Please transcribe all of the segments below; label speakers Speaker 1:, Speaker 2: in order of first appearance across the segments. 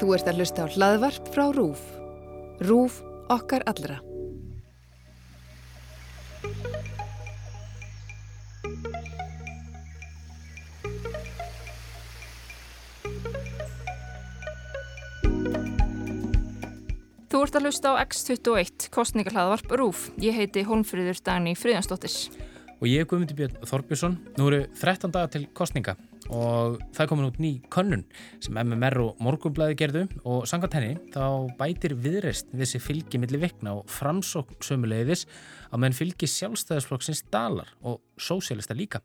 Speaker 1: Þú ert að hlusta á hlaðvarp frá RÚF. RÚF okkar allra.
Speaker 2: Þú ert að hlusta á X21, kostningahlaðvarp RÚF. Ég heiti Holmfríður Dagni Fríðansdóttir.
Speaker 3: Og ég er Guðmundi Björn Þorbjörnsson. Nú eru 13 dagar til kostninga og það komin út ný könnun sem MMR og Morgunblæði gerðu og sangat henni þá bætir viðreist þessi fylgi millir vikna og framsók sömulegðis að menn fylgi sjálfstæðisflokksins dalar og sósélista líka.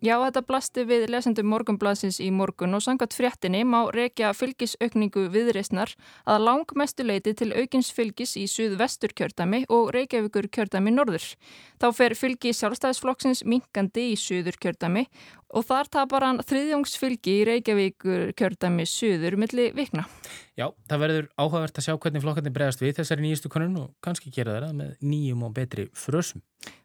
Speaker 2: Já, þetta blasti við lesendum morgunbladsins í morgun og sangat fréttinni má rekja fylgisaukningu viðreistnar að langmestu leiti til aukins fylgis í suðvestur kjördami og Reykjavíkur kjördami norður. Þá fer fylgi sjálfstæðisflokksins minkandi í suður kjördami og þar tapar hann þriðjóngsfylgi í Reykjavíkur kjördami suður milli vikna.
Speaker 3: Já, það verður áhugavert að sjá hvernig flokkarnir bregðast við þessari nýjustu konun og kannski gera þeirra með nýjum og betri frösum.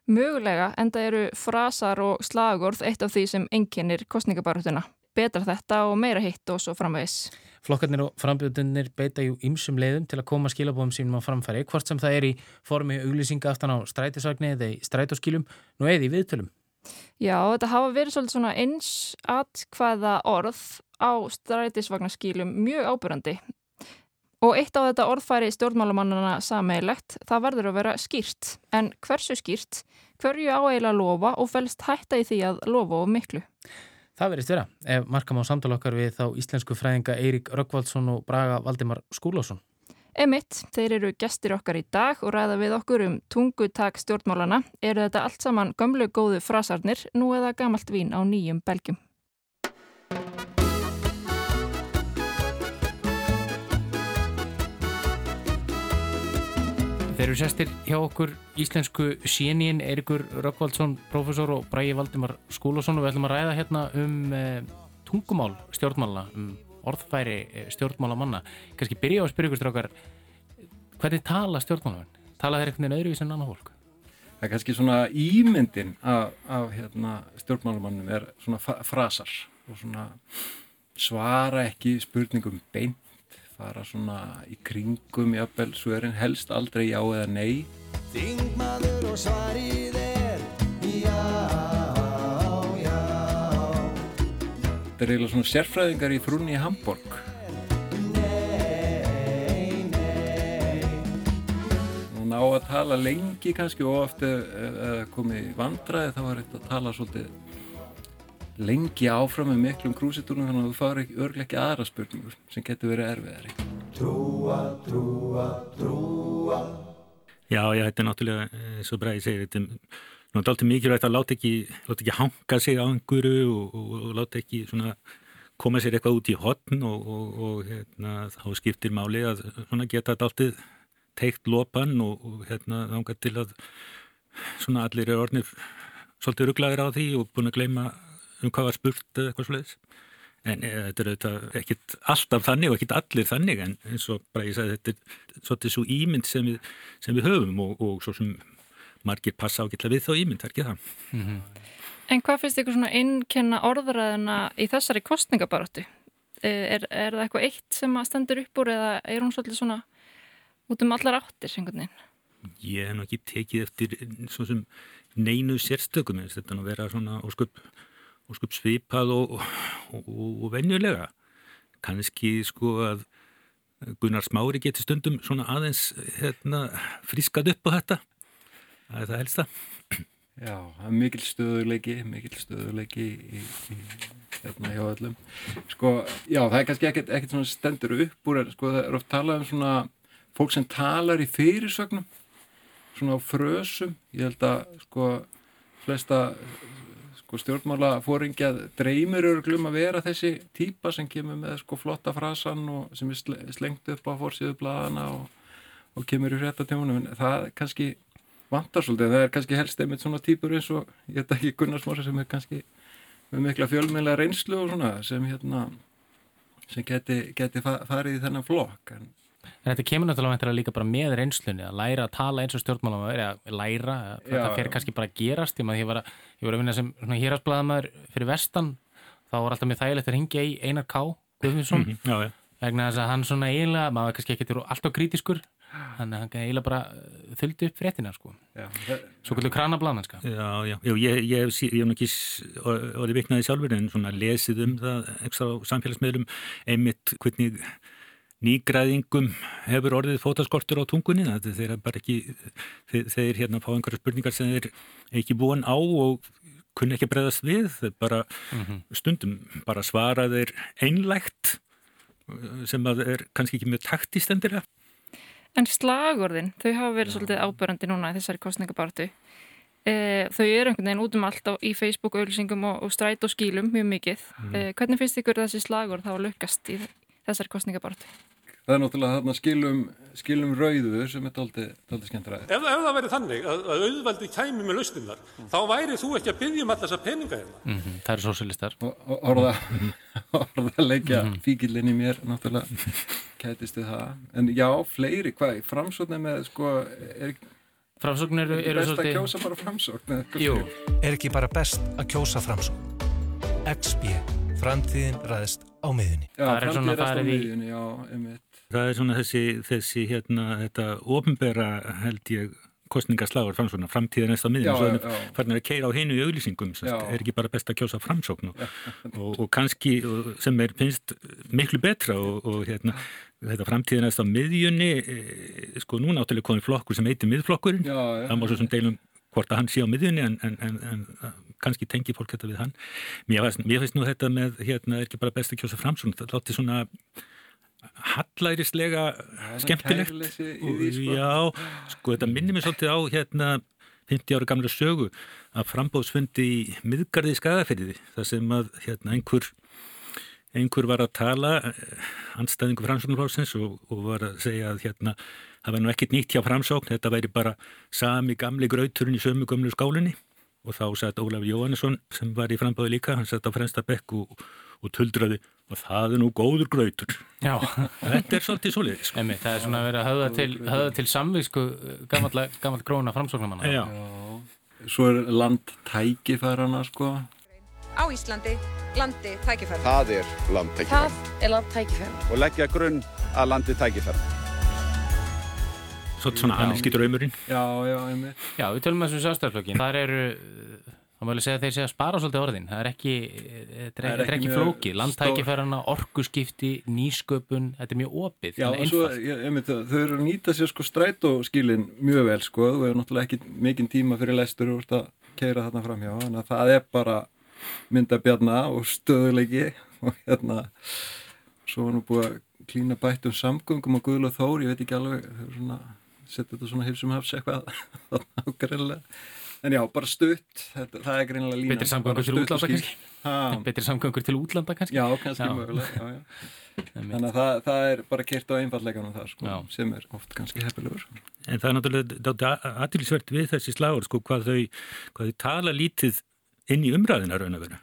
Speaker 2: Mögulega enda eru frasar og slagorð eitt af því sem enginnir kostningabarutuna. Betra þetta og meira hitt og svo framvegis.
Speaker 3: Flokkarnir og frambjöðunir beita jú ymsum leiðum til að koma skilabóðum sínum á framfæri, hvort sem það er í formi auglýsinga aftan á strætisvagni eða í strætóskilum, nú eða í viðtölum.
Speaker 2: Já, þetta hafa verið svolítið svona eins atkvæða orð á strætisvagnarskílum mjög ábyrrandi. Og eitt á þetta orðfæri stjórnmálamannana sameigilegt, það verður að vera skýrt. En hversu skýrt? Hverju áeila lofa og fælst hætta í því að lofa og miklu?
Speaker 3: Það verist vera, ef markam á samtala okkar við þá íslensku fræðinga Eirík Röggvaldsson og Braga Valdimar Skúlásson.
Speaker 2: Emitt, þeir eru gestir okkar í dag og ræða við okkur um tungutak stjórnmálana. Eru þetta allt saman gömlu góðu frasarnir, nú eða gamalt vín á nýjum belgjum?
Speaker 3: Þeir eru sestir hjá okkur íslensku sénín Eirikur Röggvaldsson, profesor og Bræi Valdimar Skúlásson og við ætlum að ræða hérna um eh, tungumál stjórnmálana, um orðfæri eh, stjórnmálamanna. Kanski byrja á að spyrja ykkur strákar, hvernig tala stjórnmálamenn? Tala þeir veginn öðruvís en annar fólk?
Speaker 4: Það er kannski svona ímyndin af, af hérna, stjórnmálamannum er svona frasar og svona svara ekki spurningum beint, fara svona í kringum jafnvel, svörin helst aldrei já eða nei. Þingmaður og svarið er já, já. Þetta er eiginlega svona sérfræðingar í frunni í Hamburg. ná að tala lengi kannski og ofta uh, komið vandraði þá er þetta að tala svolítið lengi áfram með miklum krúsitúrnum þannig að þú fara ekki örglega ekki aðra spurningur sem getur verið erfiðari. Trúa, trúa,
Speaker 5: trúa. Já, já, þetta er náttúrulega eins og Bræði segir, þetta er náttúrulega mikilvægt að láta ekki, láta ekki hanga sig á einhverju og, og, og láta ekki svona koma sér eitthvað út í hotn og, og hérna, þá skiptir máli að geta þetta alltaf teikt lopan og, og hérna þángar til að svona allir er orðnir svolítið rugglaðir á því og búin að gleyma um hvað var spurt eða eitthvað slúðis en e, þetta er auðvitað ekkit alltaf þannig og ekkit allir þannig en eins og bara ég sagði þetta er svolítið svo ímynd sem við, sem við höfum og, og svo sem margir passa ágætla við þá ímynd, það er ekki það mm -hmm.
Speaker 2: En hvað finnst ykkur svona innkenna orðræðina í þessari kostningabaróttu? Er, er það eitthvað eitt sem að stendur upp úr eða er hún svolítið svona út um allar áttir einhvern veginn?
Speaker 5: Ég hef náttúrulega ekki tekið eftir svona sem neinu sérstökum þetta er að vera svona ósköp, ósköp svipað og, og, og venjulega. Kannski sko að Gunnar Smári getur stundum svona aðeins hérna, frískað upp á þetta. Það er það helsta.
Speaker 4: Já, það er mikil stöðuleiki mikil stöðuleiki í, í, hérna hjá öllum. Sko, já, það er kannski ekkert, ekkert svona stendur upp úr, sko, það er oft talað um svona fólk sem talar í fyrirsögnum svona á frösum. Ég held að sko flesta sko stjórnmála fóringjað dreymir örglum að vera þessi típa sem kemur með sko flotta frasan og sem er slengt upp á fórsíðu bladana og, og kemur í hrettatímunum en það kannski vantar svolítið, það er kannski helst einmitt svona típur eins og ég held ekki Gunnarsmóri sem er kannski með mikla fjölmjöla reynslu og svona sem hérna sem geti, geti farið í þennan flokk. En
Speaker 3: En þetta kemur náttúrulega líka bara með reynslunni að læra að tala eins og stjórnmálum að vera, að læra, að þetta fer kannski bara að gerast. Ég, ég var ég var að vinna sem hýrasblæðamæður fyrir vestan, þá var alltaf með þægilegt að ringja í Einar K. Guðvinsson, mm -hmm, vegna þess að hann svona eiginlega, maður kannski ekki alltaf krítiskur, þannig að hann eiginlega bara uh, þuldi upp fréttina sko.
Speaker 4: Já,
Speaker 3: svo kvöldu kranablaðmennska
Speaker 5: Já, já, já ég, ég, hef ekki orðið viknaði sjálfur en svona lesið um það samfélagsmiðlum einmitt hvernig nýgræðingum hefur orðið fótaskortur á tungunni þeir bara ekki þeir, þeir hérna fá einhverja spurningar sem þeir ekki búin á og kunni ekki breyðast við þeir bara mm -hmm. stundum bara svara þeir einlægt sem að er kannski ekki mjög taktist endilega
Speaker 2: En slagorðin, þau hafa verið Já. svolítið ábörandi núna í þessari kostningabartu e, þau eru einhvern veginn út um allt á, í Facebook-auðlýsingum og, og stræt og skílum mjög mikið mm. e, hvernig finnst ykkur þessi slagorð þá að lukkast í þessari kostningabartu?
Speaker 4: Það er náttúrulega þarna skilum, skilum rauðu sem er doldið skemmtræðið.
Speaker 6: Ef, ef það væri þannig að, að auðvaldi kæmi með lausninnar, mm. þá væri þú ekki að byggja um alltaf þessa peninga hérna.
Speaker 3: Mm -hmm. Það eru sósilistar.
Speaker 4: Orða, orða leikja mm -hmm. fíkilinn í mér, náttúrulega kætist þið það. En já, fleiri, hvað, framsóknir með, sko, er ekki...
Speaker 3: Framsóknir eru, eru
Speaker 4: best að kjósa bara framsókn
Speaker 7: er ekki bara best að kjósa framsókn XB, framtíðin ræðist á miðunni
Speaker 4: já, framtíðin ræðist á miðunni, já, einmitt
Speaker 5: Það er svona þessi, þessi hérna, þetta ofinbera held ég kostningaslagur fram svona framtíðan eftir miðjum, svo farnir að keira á heinu í auglýsingum, er ekki bara best að kjósa framsókn og, og, og kannski sem er finnst miklu betra og, og hérna þetta framtíðan eftir miðjunni e, sko núna áttalega konið flokkur sem heitir miðflokkurinn, það má svo sem deilum hvort að hann sé á miðjunni en, en, en, en kannski tengi fólk þetta við hann. Mér finnst nú þetta með hérna er ekki bara best að kjósa framsókn, það láti svona hallærislega skemmtilegt sko. já, sko þetta minnir mér svolítið á hérna 50 ára gamla sögu að frambóðsfundi í miðgarði skagafyrði þar sem að hérna einhver einhver var að tala anstæðingu framsóknarflóksins og, og var að segja að hérna það væri nú ekkert nýtt hjá framsókn þetta væri bara sami gamli grauturinn í sömu gömlu skálinni og þá satt Ólaf Jóhannesson sem var í frambóði líka hann satt á fremsta bekk og og tuldraði og það er nú góður grautur.
Speaker 3: Já.
Speaker 5: þetta er svolítið svolítið sko.
Speaker 3: það er svona að vera að höfða til, höfða til samvísku gammal gróna framsóknamanna
Speaker 4: Já. Svo er land tækifærana sko.
Speaker 8: Á Íslandi, landi tækifæra
Speaker 9: Það er land tækifæra
Speaker 8: Það er land tækifæra
Speaker 9: Og leggja grunn að landi tækifæra
Speaker 5: Svolítið svona aðeinski draumurinn.
Speaker 4: Já, já,
Speaker 3: já, við tölum þessu sástaflökin þar eru þá mjög segja að þeir segja að spara svolítið orðin. Það er ekki, þetta er, ekki flóki landtækifærarna, orkuskipti nýsköpun, þetta er mjög opið.
Speaker 4: Já, svo, ég, ég myndi, þau eru að nýta sér sko strætóskílin mjög vel sko, þú hefur náttúrulega ekki mikinn tíma fyrir lestur úr að keira þarna fram hjá. Þannig að það er bara myndabjarna og stöðuleiki og hérna svo var nú búið að klína bætt um samgöngum og Guðla Þór, ég veit ekki alveg setja þetta svona hilsum hafs eitthvað ákveðilega En já, bara stutt, þetta, það er greinilega lína.
Speaker 3: Betri samgöngur til útlanda kannski? Betri samgöngur til útlanda kannski?
Speaker 4: Já, kannski mögulega, já, já. Þannig að það, það er bara kert á einfallleganum það, sko, sem er oft kannski hefðilegur.
Speaker 5: En það er náttúrulega aðtilsvert við þessi slagur, sko, hvað þau, hvað þau tala lítið inn í umræðina raun að vera.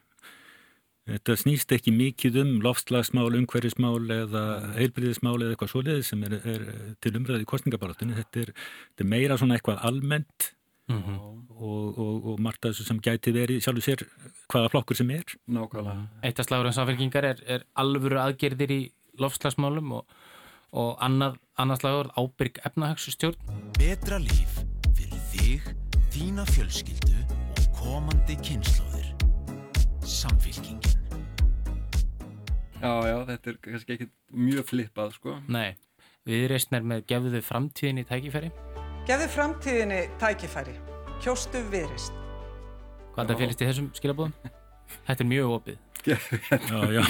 Speaker 5: Þetta snýst ekki mikið um loftslagsmál, umhverfismál eða heilbriðismál eða eitthvað svoleiðið sem er, er til umræði í kostningabarátunni. Þetta er, þetta er meira svona eitthvað almennt Mm -hmm. og, og, og margt af þessu sem gæti verið sjálfur sér hvaða flokkur sem er.
Speaker 4: Nákvæmlega.
Speaker 3: Eitt af slagur en samfélkingar er, er alvöru aðgerðir í lofslagsmálum og, og annað, annað slagur ábyrg efnahagsstjórn.
Speaker 7: Betra líf fyrir þig, þína fjölskyldu og komandi kynnslóðir Samfélkingin
Speaker 4: Já, já, þetta er kannski ekki mjög flippað sko.
Speaker 3: Nei, við reysnar með gefðu framtíðin í tækifæri
Speaker 8: Gefðu framtíðinni tækifæri. Kjóstu viðrist.
Speaker 3: Hvað er það félist í þessum skilabóðum? Þetta er mjög opið.
Speaker 5: já, já.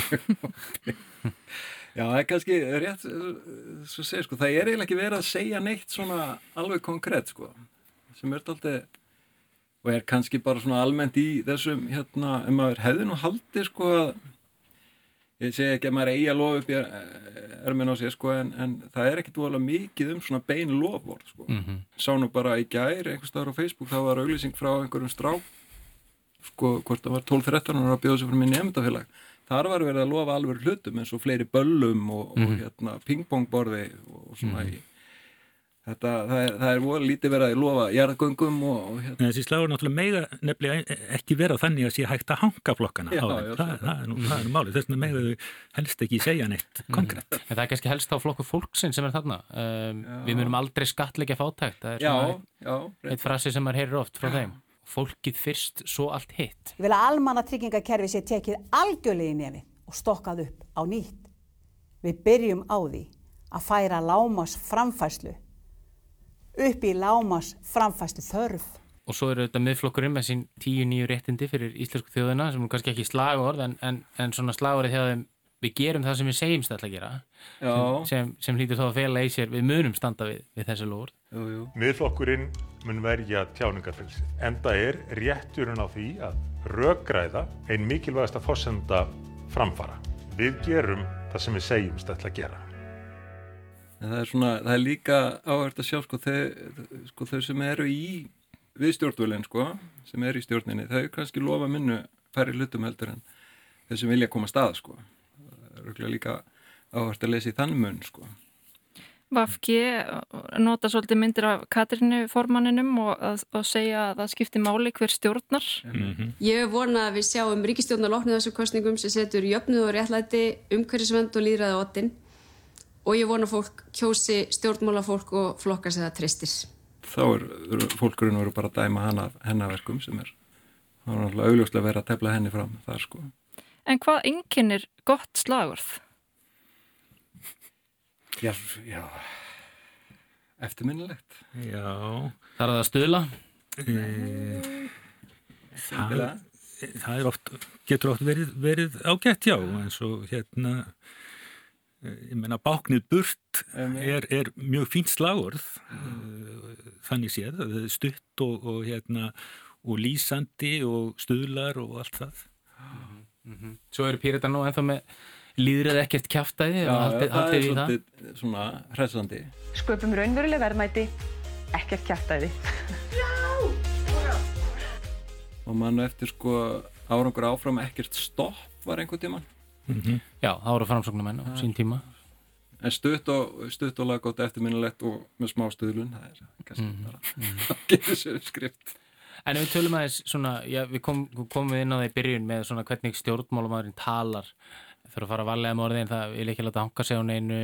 Speaker 4: já, það er kannski rétt, svo segir sko, það er eiginlega ekki verið að segja neitt svona alveg konkrétt sko, sem er alltaf, og er kannski bara svona almennt í þessum, hérna, ef maður hefði nú haldið sko að ég segi ekki að maður eigi að lofa upp í erminn á sig sko en, en það er ekkit volið mikið um svona bein lofvort sko. Mm -hmm. Sá nú bara í gæri einhvers staðar á Facebook, þá var auglýsing frá einhverjum strá sko hvort það var 12-13 og það bjóði sér fyrir minn nefndafélag þar var verið að lofa alveg hlutum eins og fleiri böllum og, mm -hmm. og mhm. hérna, pingpongborði og svona mm -hmm. í Þetta, það er, það er voru lítið verið að lofa jarðgöngum og, og
Speaker 5: hérna. Þessi slagur náttúrulega mega nefnilega ekki vera þannig að sé hægt að hanga flokkana já, á þeim. Já, það, það er nú, nú málið. Þess vegna mega þau helst ekki segja neitt mm. konkrétt.
Speaker 3: En það er kannski helst á flokku fólksinn sem er þarna. Um, við myndum aldrei skatleika fátækt. Það er svona já, eitt, eitt frasi sem maður heyrir oft frá þeim. Fólkið fyrst, svo allt hitt.
Speaker 10: Ég vil að almanna tryggingakerfi sé tekið algjörlega í nefi og stokkað upp á nýtt. Við byrjum á því að færa lámas framfæslu upp í lámas framfæstu þörf.
Speaker 3: Og svo eru þetta miðflokkurinn með sín tíu nýju réttindi fyrir íslensku þjóðina sem er kannski ekki slagorð en, en, en svona slagorðið þegar við gerum það sem við segjumst alltaf að gera sem, sem, sem hlýtur þá að fela í sér við munum standa við, við þessi lór.
Speaker 11: Miðflokkurinn mun verja tjáningarfélsi. Enda er rétturinn á því að röggræða einn mikilvægast að fórsenda framfara. Við gerum það sem við segjumst alltaf að gera
Speaker 4: en það er svona, það er líka áhört að sjá sko þau, sko þau sem eru í við stjórnvölinn sko sem eru í stjórninni, þau kannski lofa minnu færri hlutum heldur en þau sem vilja koma stað sko það er líka áhört að lesa í þann mun sko
Speaker 2: Vafki nota svolítið myndir af Katrínu formanninum og, og segja að það skiptir máli hver stjórnar. Mm
Speaker 12: -hmm. Ég vona að við sjáum ríkistjórnar loknið þessum kostningum sem setur jöfnuð og réttlæti umhverjusvend og líðræði á ottin og ég vona fólk kjósi stjórnmálafólk og flokkar sem það tristir.
Speaker 4: Þá er fólkurinn voru bara að dæma hana, hennaverkum sem er þá er náttúrulega augljóslega verið að tefla henni fram þar sko.
Speaker 2: En hvað enginnir gott slagurð?
Speaker 4: Já, já eftirminnilegt.
Speaker 3: Já. Það er að stuðla? E,
Speaker 5: það, það er oft, getur oft verið, verið ágætt, já, eins og hérna ég menna báknið burt er, er mjög fínt slagurð eh, þannig séð stutt og, og, hérna, og lýsandi og stuðlar og allt það.
Speaker 3: Mm -hmm. Svo eru Pírita nú ennþá með líðrið ekkert kæftæði
Speaker 4: Já, haldi, það haldi er svolítið svona hræðsandi
Speaker 13: Sköpum raunveruleg verðmæti ekkert kæftæði
Speaker 4: og mann eftir sko árangur áfram ekkert stopp var einhver tíman
Speaker 3: Mm -hmm. Já, það voru framsóknumenn á sín tíma
Speaker 4: En stutt og, stutt og laggótt eftirminnilegt og með smá stuðlun það er kannski mm -hmm. bara að geta sér skript
Speaker 3: En við tölum aðeins svona, já, við kom, komum inn á það í byrjun með svona hvernig stjórnmálamæðurinn talar fyrir að fara að valega með orðin það vil ekki láta hanga sig á neinu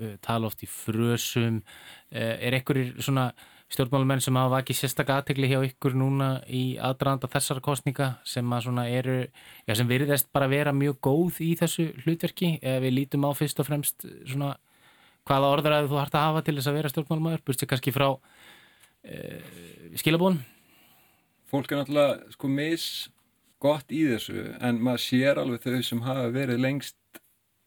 Speaker 3: uh, tala oft í frösum uh, er einhverjir svona stjórnmálumenn sem hafa ekki sérstaklega aðtegli hjá ykkur núna í aðdraðanda þessar kostninga sem að svona eru, já sem veriðast bara vera mjög góð í þessu hlutverki. Ef við lítum á fyrst og fremst svona hvaða orðræðu þú harta að hafa til þess að vera stjórnmálumæður, burtið kannski frá uh, skilabón
Speaker 4: Fólk er náttúrulega sko mis gott í þessu en maður sér alveg þau sem hafa verið lengst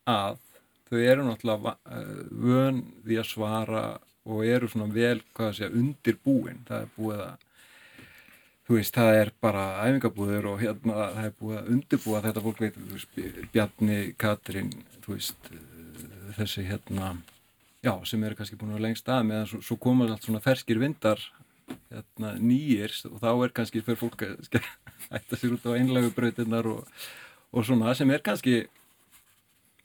Speaker 4: að. Þau eru náttúrulega uh, vön því að svara og eru svona vel, hvað það segja, undir búin það er búið að þú veist, það er bara æfingabúður og hérna það er búið að undirbúa þetta fólk veit, þú veist, Bjarni, Katrin þú veist, þessi hérna, já, sem eru kannski búin að lengst að meðan svo, svo komur allt svona ferskir vindar hérna nýjir og þá er kannski fyrir fólk að ætta sér út á einlegu brautinnar og, og svona sem er kannski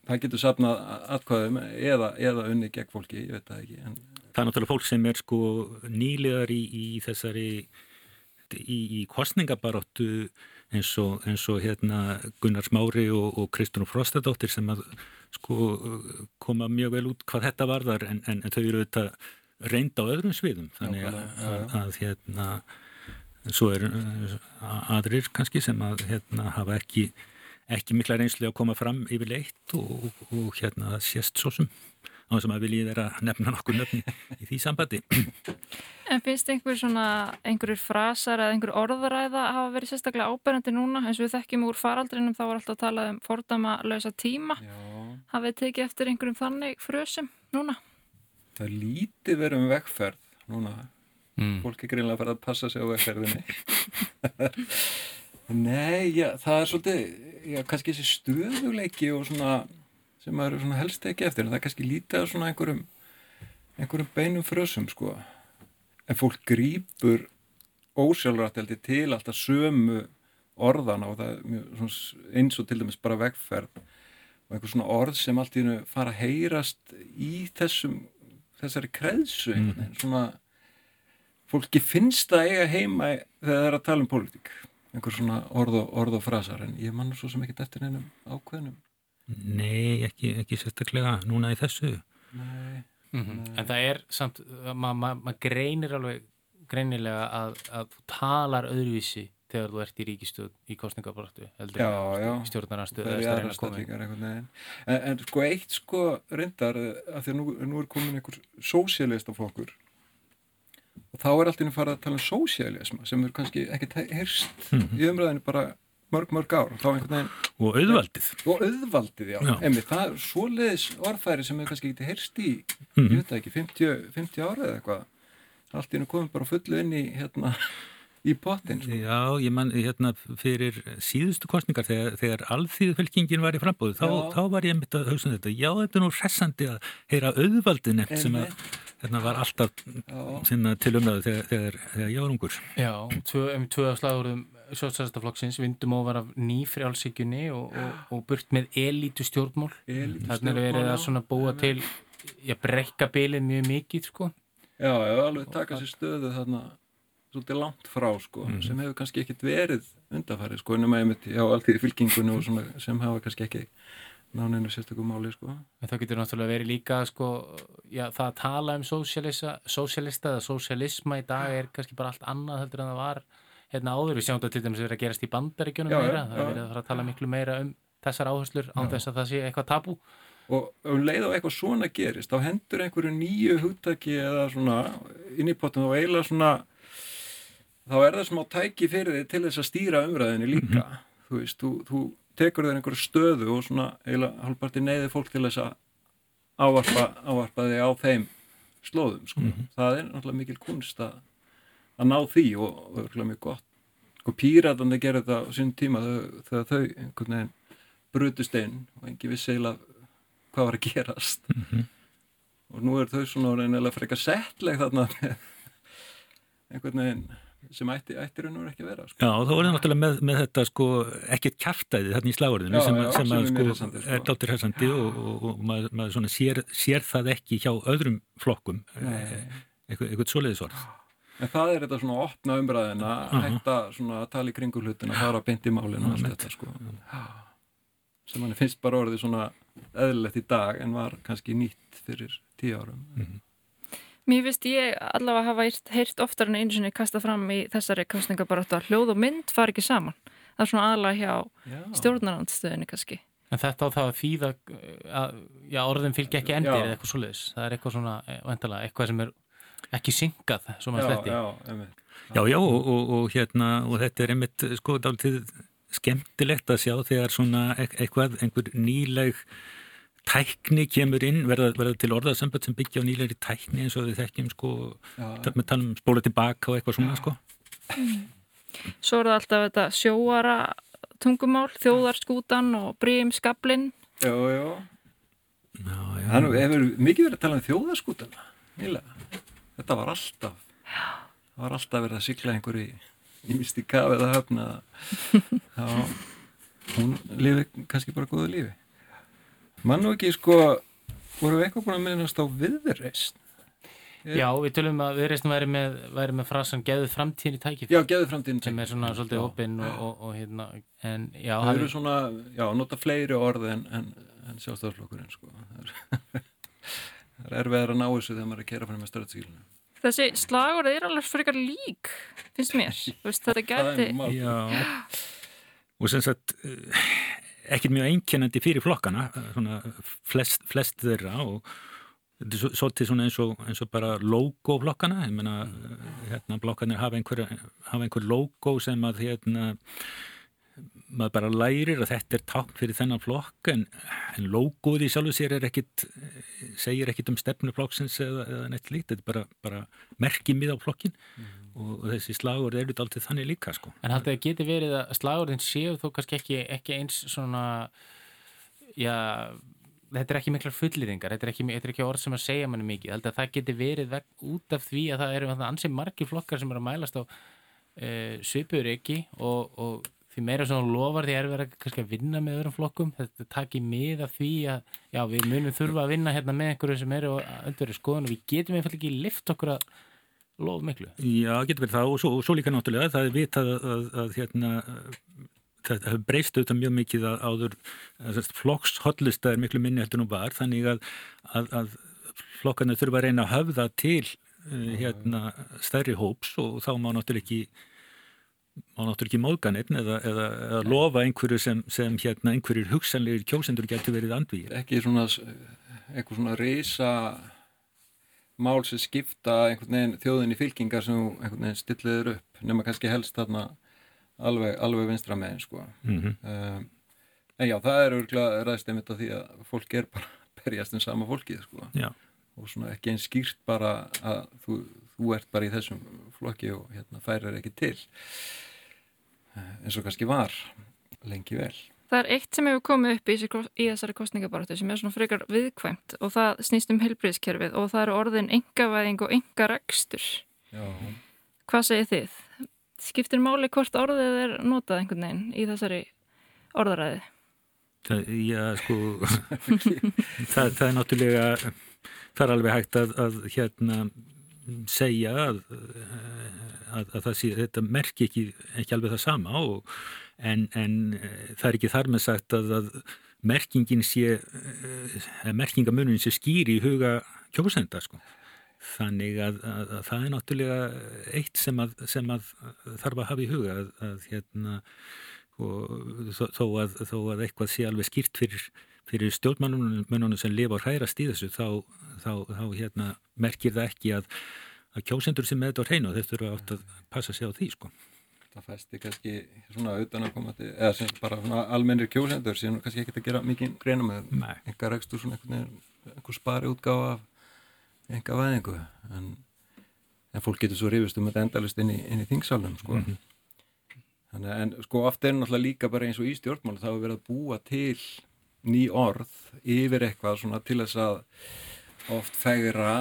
Speaker 4: það getur sapnað atkvæðum eða, eða unni gegn fólki, ég veit það ekki en
Speaker 5: það er náttúrulega fólk sem er sko nýlegar í, í þessari í, í kostningabaróttu eins og, eins og hérna Gunnar Smári og, og Kristján Frostadóttir sem að sko koma mjög vel út hvað þetta varðar en, en, en þau eru auðvitað reynda á öðrum sviðum. Þannig að, að, að hérna svo er aðrir kannski sem að hérna hafa ekki ekki mikla reynsli að koma fram yfir leitt og, og hérna sést svo sem á þess að maður vilji vera nefna nokkur nöfni í því sambandi.
Speaker 2: En finnst einhver svona, einhverjur frasar eða einhver orðaræða að hafa verið sérstaklega áberandi núna eins og við þekkjum úr faraldrinum þá var alltaf að tala um fordama lausa tíma. Já. Hafið tekið eftir einhverjum þannig frösum núna?
Speaker 4: Það er lítið verið um vegferð núna. Mm. Fólk er greinlega að fara að passa sig á vegferðinni. Nei, já, það er svolítið, já, kannski þessi stöðuleiki og svona sem maður er helst ekki eftir. En það er kannski lítið að svona einhverjum einhverjum beinum frösum sko. En fólk grýpur ósjálfrætt heldur til alltaf sömu orðana og það er mjög, eins og til dæmis bara vegferð og einhver svona orð sem allt í hennu fara að heyrast í þessum þessari kreðsu veginn, svona fólki finnst það eiga heima þegar það er að tala um pólitík. Einhver svona orð og, orð og frasar en ég mann svo sem ekkert eftir neinum ákveðnum
Speaker 5: Nei, ekki, ekki sérstaklega núna í þessu.
Speaker 4: Nei,
Speaker 3: mm -hmm. En það er samt, maður ma ma greinir alveg greinilega að, að þú talar öðruvísi þegar þú ert í ríkistöð í kostningabröttu stjórnarnarstöð
Speaker 4: en, en sko eitt sko reyndar að því að nú, nú er komin einhver sósialista flokkur og þá er alltaf farið að tala um sósialisma sem er kannski ekkert heyrst mm -hmm. í umræðinu bara mörg, mörg ár veginn,
Speaker 5: og auðvaldið
Speaker 4: og auðvaldið, já, já. Emi, það er svoleiðis orðfæri sem hefur kannski ekki heyrst í mm -hmm. ég veit ekki, 50, 50 ára eða eitthvað. Allt ínum komum bara fullu inn í hérna í pottin sko.
Speaker 5: Já, ég mann hérna fyrir síðustu kostningar þegar, þegar alþýðufylkingin var í frambóðu þá, þá var ég mitt að hugsa um þetta. Já, þetta er nú hressandi að heyra auðvaldið nefnt sem að hérna var alltaf sinna til umræðu þegar, þegar, þegar ég var ungur.
Speaker 3: Já, tvö, um tvö slagurðum sjótsæðastaflokksins vindum ofar af nýfrjálsíkjunni og, og, og burt með elítu stjórnmál þannig er verið að svona búa til ég brekka bilið mjög mikið sko
Speaker 4: Já, já, alveg taka sér stöðu þarna svolítið langt frá sko mm. sem hefur kannski ekkit verið undarfærið sko en um að ég mitt á alltíði fylkingunni og svona sem hafa kannski ekki náninu sérstökum máli sko.
Speaker 3: En það getur náttúrulega verið líka sko, já það að tala um sósialista eða sósialisma í dag er kannski bara allt annað heldur en það var hérna áður. Við sjáum þetta til dæmis að vera að gerast í bandaríkjunum meira, það er verið að fara að tala miklu meira um þessar áherslur án þess að það sé eitthvað tabú.
Speaker 4: Og um leið á eitthvað svona gerist, þá hendur einhverju nýju hugtaki eða svona inn í pottum og eiginlega svona þá er það smá tæki fyrir þig til þess að stýra umræðinni líka. Mm -hmm. Þú veist, þú, þú tekur þér einhverju stöðu og svona eiginlega halvparti neyði fólk til þess að ávarpa, ávarpa þig á þeim slóðum sko. mm -hmm. það er náttúrulega mikil kunst að, að ná því og það er mjög gott. Og sko, píratandi gerði þetta á sín tíma þegar þau einhvern veginn brutust inn og engi vissi eiginlega hvað var að gerast. Mm -hmm. og nú er þau svona reynilega frekar settleg þarna einhvern veginn sem ætti, ætti raun og ekki að vera sko.
Speaker 5: Já, og þá er það náttúrulega með, með þetta sko ekkert kæftæði þarna í slagurðinu sem, já, sem að sko, sko. er dáttir hæsandi og, og, og maður, maður sér, sér það ekki hjá öðrum flokkum eitthvað, eitthvað svoleiðisvort
Speaker 4: En það er þetta svona að opna umræðina uh -huh. hætta svona að tala í kringu hlutin að fara beint í málinu og allt þetta sko sem manni finnst bara orðið svona eðlilegt í dag en var kannski nýtt fyrir tíu árum mm -hmm.
Speaker 2: Mér finnst ég allavega hafa heyrt oftar en einu sinni kasta fram í þessari kostningabaróttu að hljóð og mynd far ekki saman. Það er svona aðalega hjá stjórnarandstöðinni kannski.
Speaker 3: En þetta á það að þýða að já, orðin fylgja ekki endir eða eitthvað svoleiðis. Það er eitthvað svona, eh, vantilega, eitthvað sem er ekki syngað, svo maður sletti.
Speaker 5: Já, já, já og, og, og hérna, og þetta er einmitt, sko, dálítið skemmtilegt að sjá þegar svona e-, eitthvað, einhver nýleg tækni kemur inn, verða, verða til orðasamböld sem byggja á nýleiri tækni eins og við þekkjum sko, með tala um spóla tilbaka og eitthvað svona sko.
Speaker 2: Svo er það alltaf þetta sjóara tungumál, þjóðarskútan og brímskablin.
Speaker 4: Já, já. já, já. Þannig hefur mikið verið að tala um þjóðarskútan, nýlega. Þetta var alltaf, það var alltaf verið að sykla einhverju í misti kafið að höfna. Já, hún lifi kannski bara góðu lífi. Mann og ekki sko, voru við eitthvað búin að minnast á viðreist?
Speaker 3: Já, við tölum að viðreistin væri með, væri með frasan geðu framtíðin í tækifíð.
Speaker 4: Já, geðu framtíðin í
Speaker 3: tækifíð. Sem er svona svolítið opinn og, og, og hérna, en já.
Speaker 4: Það eru svona, já, nota fleiri orð en, en, en sjálfstaflokkurinn sko. Er erfiðar að ná þessu þegar maður er að kera fyrir með stöðsílunum.
Speaker 2: Þessi slagur er alveg frekar lík, finnst mér. Vist, þetta gæti...
Speaker 5: Já, og sem sagt ekkert mjög einkennandi fyrir flokkana svona flest, flest þeirra og þetta er svolítið svona eins og, eins og bara logo flokkana ég menna hérna blokkanir hafa einhver, hafa einhver logo sem að hérna maður bara lærir að þetta er takk fyrir þennan flokk en, en logoði sjálfur sér er ekkit segir ekkit um stefnuflokksins eða, eða neitt lít, þetta er bara, bara merkið mið á flokkin mm. og, og þessi slagur eru alltaf þannig líka sko.
Speaker 3: En haldið að geti verið að slagurinn séu þó kannski ekki, ekki eins svona já, þetta er ekki miklar fullýringar, þetta er ekki, þetta er ekki orð sem að segja manni mikið, haldið að það geti verið veg, út af því að það eru ansið margi flokkar sem eru að mælast á e, svipur ekki og, og því meira þú lofar því er verið að vinna með öðrum flokkum. Þetta takir mið af því að já, við munum þurfa að vinna hérna með einhverju sem eru undir skoðun og við getum einfallega ekki lift okkur að lofa miklu.
Speaker 5: Já, getur verið það. Og svo, svo líka náttúrulega það er vitað að, að, að hérna það hefur breyst auðvitað mjög mikið að áður flokkshotlusta er miklu minni heldur nú var. Þannig að, að flokkarnir þurfa að reyna að höfða til uh, hérna stærri hóps og þá má náttúrulega ekki má náttúrulega ekki móðganinn eða, eða, eða lofa einhverju sem, sem hérna einhverjir hugsanlegir kjósendur getur verið andvíð.
Speaker 4: Ekki svona eitthvað svona reysa mál sem skipta einhvern veginn þjóðin í fylkingar sem einhvern veginn stilliður upp nema kannski helst þarna alveg, alveg vinstra meginn sko. Mm -hmm. um, en já, það er örgulega ræðst einmitt af því að fólk er bara berjast um sama fólkið sko. og svona ekki einn skýrt bara að þú, þú ert bara í þessum flokki og hérna færir ekki til eins og kannski var lengi vel.
Speaker 2: Það er eitt sem hefur komið upp í, í þessari kostningabaratu sem er svona frekar viðkvæmt og það snýst um helbriðskerfið og það eru orðin engavæðing og engarekstur. Hvað segir þið? Skiptir máli hvort orðið er notað einhvern veginn í þessari orðaræði?
Speaker 5: Það, já, sko, það, það er náttúrulega, það er alveg hægt að, að hérna segja að, að, að það sé, þetta merki ekki, ekki alveg það sama og, en, en það er ekki þar með sagt að, að merkingin sé, merkingamunin sé skýri í huga kjósenda sko. Þannig að, að það er náttúrulega eitt sem að, sem að þarf að hafa í huga að hérna þó, þó, þó að eitthvað sé alveg skýrt fyrir, fyrir stjórnmannunum sem lifa og hrærast í þessu þá, þá, þá hérna, merkir það ekki að, að kjósendur sem með þetta á hreinu þetta eru átt að passa sig á því sko.
Speaker 4: Það fæsti kannski svona utan að koma til, eða sem bara svona almennir kjósendur sem kannski ekkert að gera mikið greina með einhver rekstur svona einhver spari útgáfa af enga væðingu en, en fólk getur svo rifist um þetta endalist inn í, í þingsalunum sko. mm -hmm. Þannig, en sko ofta er náttúrulega líka bara eins og í stjórnmál þá er verið að búa til ný orð yfir eitthvað svona til þess að oft fegra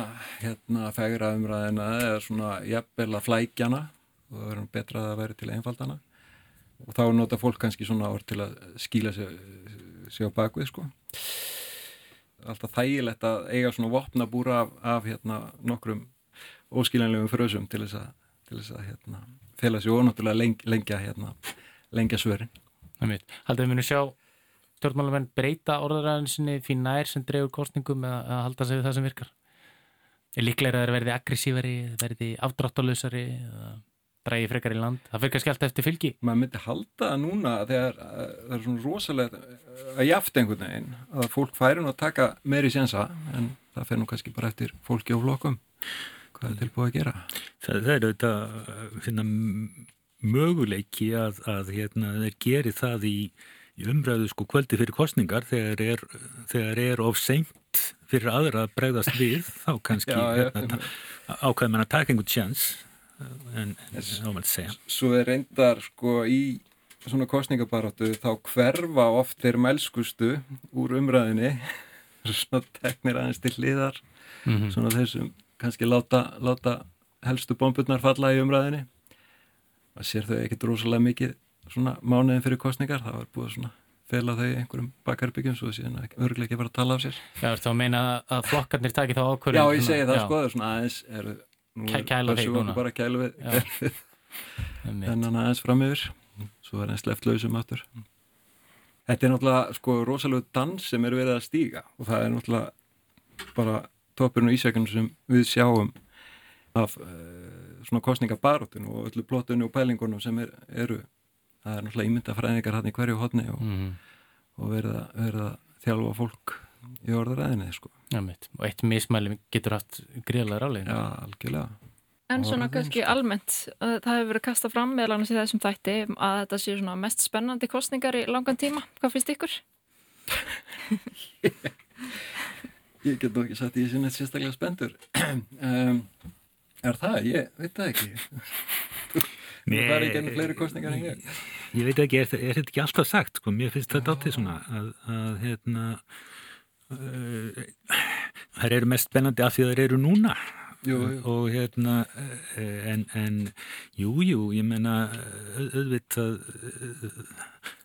Speaker 4: hérna fegra umræðina eða svona jafnvel að flækjana og það verður betra að vera til einfaldana. Og þá nota fólk kannski svona orð til að skýla sig, sig á bakvið sko. Alltaf þægilegt að eiga svona vopnabúra af, af hérna nokkrum óskiljanlegum frösum til þess að, til þess að hérna, fela sér ónáttúrulega leng, lengja hérna, lengja svörin.
Speaker 3: Haldið við munum sjá stjórnmálamenn breyta orðaræðinsinni því nær sem drefur kostningum eða að halda sig við það sem virkar? Er líklega að það verði aggressífari verði afdráttalösari eða drægi frekar í land, það fyrir kannski alltaf eftir fylgi.
Speaker 4: Maður myndi halda það núna þegar það er svona rosalega að jaft einhvern veginn, að fólk færi nú að taka meiri sénsa, en það fyrir nú kannski bara eftir fólki og flokkum. Hvað er tilbúið að gera?
Speaker 5: Það, það er auðvitað finna, möguleiki að, að hérna, þeir geri það í, í umræðu sko kvöldi fyrir kostningar þegar er, þegar er of seint fyrir aðra að bregðast við þá kannski hérna, ákveð mann að taka einhvern sjans en ámælt segja.
Speaker 4: Svo er reyndar sko í svona kostningabaróttu þá hverfa oft þeir mælskustu úr umræðinni svona teknir aðeins til hliðar mm -hmm. svona þessum kannski láta, láta helstu bomburnar falla í umræðinni maður sér þau ekkert rosalega mikið svona mánuðin fyrir kostningar það var búið svona fela þau einhverjum bakarbyggjum svo síðan örglega ekki fara að tala af sér.
Speaker 3: Já, þá meina að flokkarnir taki þá ákvörðin
Speaker 4: Já, ég segi það sko, það er svona aðeins eru
Speaker 3: kæla þig núna.
Speaker 4: bara kæla við þennan aðeins fram yfir svo er einn sleft lausum aftur. Þetta er náttúrulega sko rosalega dans sem er verið að stíga og það er náttúrulega bara toppurinn og ísækjum sem við sjáum af uh, svona kostningabarotun og öllu plottunni og pælingunum sem er, eru það er náttúrulega ímyndafræðingar hann í hverju hodni og, mm -hmm. og verið að þjálfa fólk í orðaræðinni sko.
Speaker 3: Mitt. Og eitt mismæli getur haft greiðlega.
Speaker 4: Já, algjörlega.
Speaker 2: En svona kannski almennt, það hefur verið kastað fram meðal annars í þessum þætti að þetta sé svona mest spennandi kostningar í langan tíma. Hvað finnst ykkur?
Speaker 4: ég get nú ekki sagt ég sé neitt sérstaklega spendur. um, er það? Ég veit það ekki. það er ekki ennum fleiri kostningar en ég.
Speaker 5: Ég veit ekki, er, er þetta ekki alltaf sagt? Sko? Mér finnst þetta áttið svona að, að hérna þær eru mest spennandi af því að þær eru núna
Speaker 4: jú, jú.
Speaker 5: og hérna en, en jú, jú, ég menna auðvitað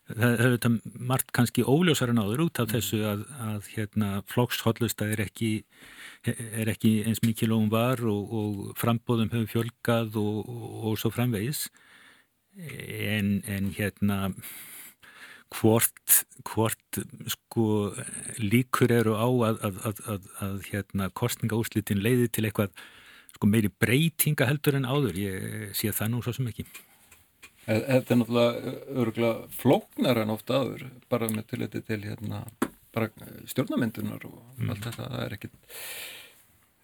Speaker 5: það er auðvitað margt kannski óljósar en áður út af þessu að, að hérna flokkshollusta er ekki er ekki eins mikið lóum var og, og frambóðum hefur fjölgað og, og, svo framvegis. En, en hérna hvort, hvort sko líkur eru á að, að, að, að hérna kostningaúslitin leiði til eitthvað sko meiri breytinga heldur en áður? Ég sé það nú svo sem ekki
Speaker 4: Þetta er náttúrulega öruglega flóknar en ofta aður bara með tilliti til hérna bara stjórnamyndunar og mm. allt þetta það er ekkit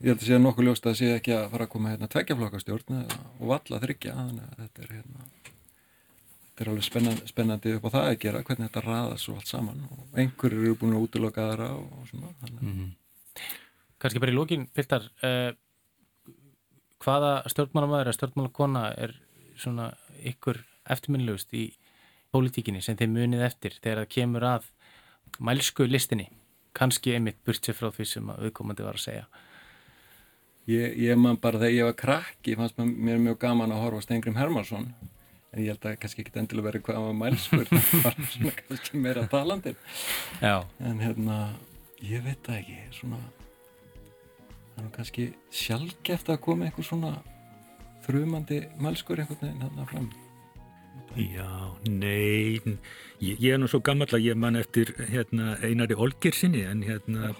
Speaker 4: ég held að sé nokkuð ljóst að sé ekki að fara að koma hérna tveggjaflokkastjórn og valla þryggja þannig að þetta er hérna þetta er alveg spennandi, spennandi upp á það að gera hvernig þetta raðast svo allt saman og einhverjir eru búin að útloka aðra og svona mm -hmm.
Speaker 3: Kanski bara í lókin, Piltar uh, hvaða stjórnmálamæður eða stjórnmálakona er svona ykkur eftirminnilegust í pólitíkinni sem þeir munið eftir þegar það kemur að mælsku listinni. Kannski einmitt burt sér frá því sem auðkomandi var að segja.
Speaker 4: Ég, ég man bara þegar ég var krakki fannst mér mjög gaman að horfa Stengrim Hermansson en ég held að kannski ekki endilega verið hvað var mælskur var svona kannski meira talandir
Speaker 3: Já.
Speaker 4: en hérna ég veit það ekki svona það er kannski sjálfgeft að koma eitthvað svona þrjumandi mælskur einhvern veginn hérna fram
Speaker 5: Já, nei, ég, ég er nú svo gammal að ég man eftir hérna, einari Olgersinni en hérna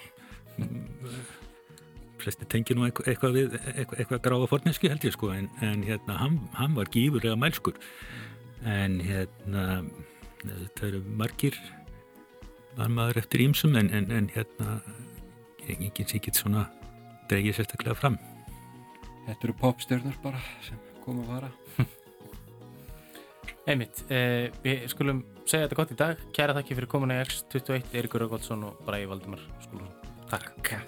Speaker 5: flesti tengi nú eitthvað, eitthvað við eitthvað, eitthvað gráða forniski held ég sko en, en hérna hann, hann var gífurlega mælskur. En hérna það eru margir var maður eftir ímsum en, en, en hérna enginn ekki svona dreigir sérstaklega fram.
Speaker 4: Þetta eru popstjörnur bara sem koma að vara
Speaker 3: Einmitt, eh, við skulum segja þetta gott í dag. Kæra þakki fyrir komuna í X21, Eirikur Röggvaldsson og Bræði Valdimar Skúlun. Takk. Okay.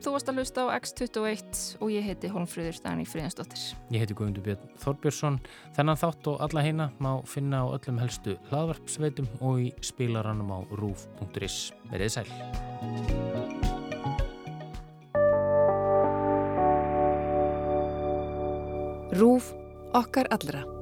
Speaker 2: Þú varst að hlusta á X21 og ég heiti Holmfröður Stani Fríðansdóttir.
Speaker 3: Ég heiti Guðmundur Björn Þorbjörnsson. Þennan þátt og alla heina má finna á öllum helstu hlaðvarpsveitum og í spilarannum á rúf.is. Verðið sæl.
Speaker 1: Rúf okkar allra.